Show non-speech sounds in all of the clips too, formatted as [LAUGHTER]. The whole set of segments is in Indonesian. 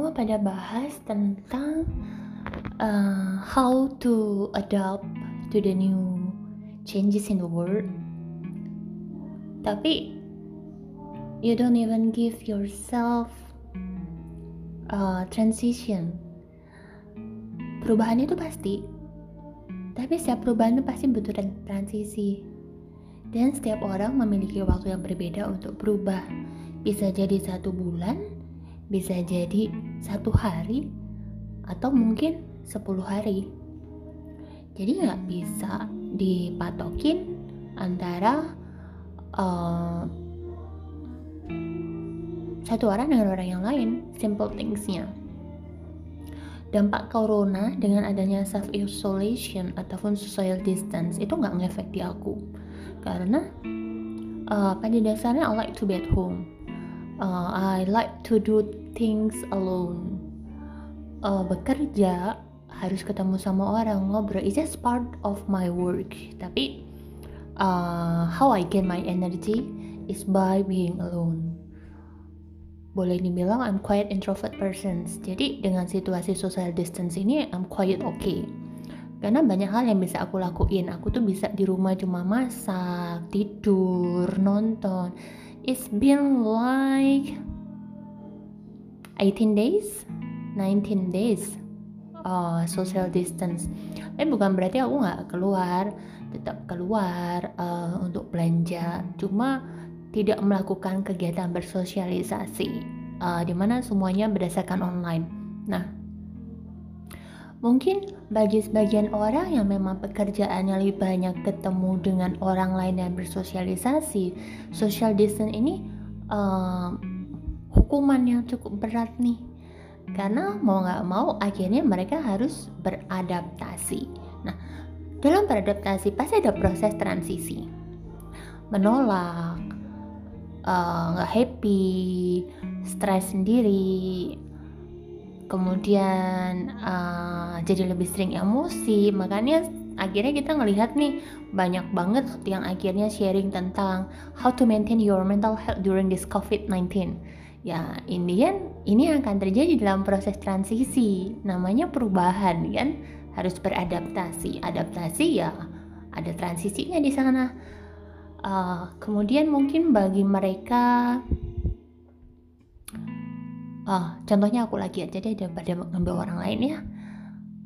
semua pada bahas tentang uh, how to adapt to the new changes in the world. Tapi you don't even give yourself a transition. Perubahan itu pasti, tapi setiap perubahan itu pasti butuh transisi. Dan setiap orang memiliki waktu yang berbeda untuk berubah. Bisa jadi satu bulan, bisa jadi satu hari atau mungkin 10 hari. Jadi nggak bisa dipatokin antara uh, satu orang dengan orang yang lain. Simple thingsnya. Dampak corona dengan adanya self isolation ataupun social distance itu nggak ngefek di aku. Karena uh, pada dasarnya I like to be at home uh, I like to do things alone. Uh, bekerja harus ketemu sama orang ngobrol it's just part of my work. Tapi uh, how I gain my energy is by being alone. Boleh dibilang I'm quite introvert person. Jadi dengan situasi social distance ini I'm quite okay. Karena banyak hal yang bisa aku lakuin. Aku tuh bisa di rumah cuma masak tidur nonton it's been like 18 days 19 days uh, social distance. Tapi bukan berarti aku nggak keluar tetap keluar uh, untuk belanja. Cuma tidak melakukan kegiatan bersosialisasi uh, di mana semuanya berdasarkan online. Nah Mungkin bagi sebagian orang yang memang pekerjaannya lebih banyak ketemu dengan orang lain dan bersosialisasi, social distance ini uh, hukuman yang cukup berat nih. Karena mau nggak mau akhirnya mereka harus beradaptasi. Nah, dalam beradaptasi pasti ada proses transisi. Menolak, nggak uh, happy, stres sendiri, kemudian uh, jadi lebih sering emosi makanya akhirnya kita ngelihat nih banyak banget yang akhirnya sharing tentang how to maintain your mental health during this COVID-19 ya Indian ini akan terjadi dalam proses transisi. Namanya perubahan kan? Harus beradaptasi. Adaptasi ya ada transisinya di sana. Uh, kemudian mungkin bagi mereka ah contohnya aku lagi aja deh daripada ngambil orang lain ya.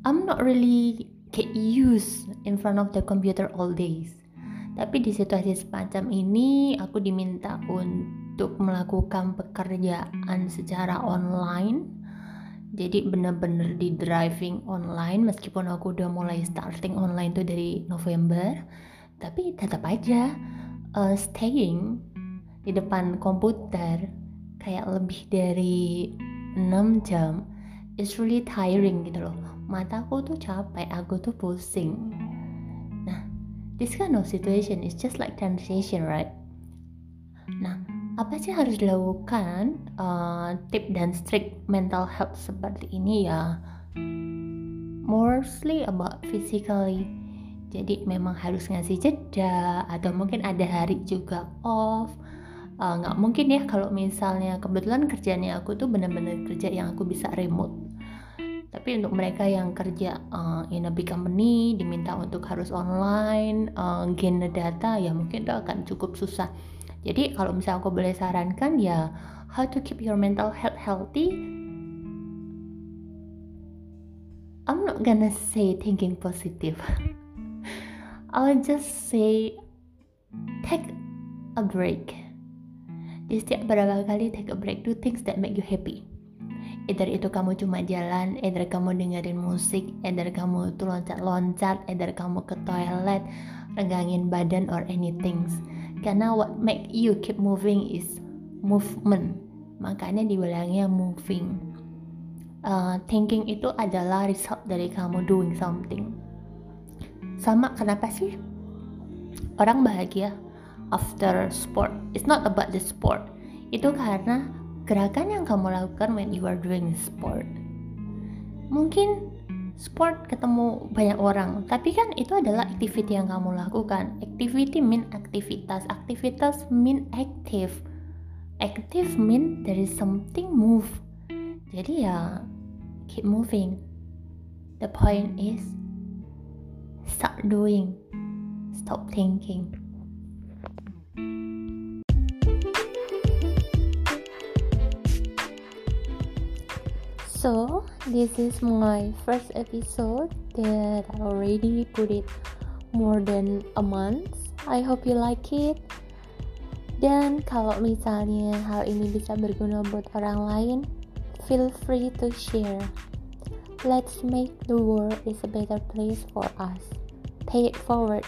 I'm not really get used in front of the computer all days. Tapi di situasi semacam ini aku diminta untuk melakukan pekerjaan secara online. Jadi bener-bener di driving online meskipun aku udah mulai starting online tuh dari November. Tapi tetap aja uh, staying di depan komputer kayak lebih dari 6 jam it's really tiring gitu loh. Mataku tuh capek aku tuh pusing. Nah this kind of situation is just like transition right? Nah apa sih harus dilakukan uh, tip dan strict mental health seperti ini ya? Mostly about physically. Jadi memang harus ngasih jeda atau mungkin ada hari juga off nggak uh, mungkin ya kalau misalnya kebetulan kerjanya aku tuh bener-bener kerja yang aku bisa remote. Tapi untuk mereka yang kerja uh, in a big company diminta untuk harus online uh, gain data ya mungkin itu akan cukup susah. Jadi kalau misalnya aku boleh sarankan ya how to keep your mental health healthy. I'm not gonna say thinking positive. [LAUGHS] I'll just say take a break setiap beberapa kali take a break, do things that make you happy. Either itu kamu cuma jalan, either kamu dengerin musik, either kamu tuh loncat-loncat, either kamu ke toilet, regangin badan or anything. Karena what make you keep moving is movement. Makanya dibilangnya moving. Uh, thinking itu adalah result dari kamu doing something. Sama kenapa sih orang bahagia? After sport. It's not about the sport. Itu karena gerakan yang kamu lakukan when you are doing sport. Mungkin sport ketemu banyak orang, tapi kan itu adalah activity yang kamu lakukan. Activity mean aktivitas, aktivitas mean active. Active mean there is something move. jadi ya keep moving the point is start doing stop thinking so this is my first episode that I already put it more than a month. I hope you like it. Dan kalau misalnya hal ini bisa berguna buat orang lain feel free to share. Let's make the world is a better place for us. Pay it forward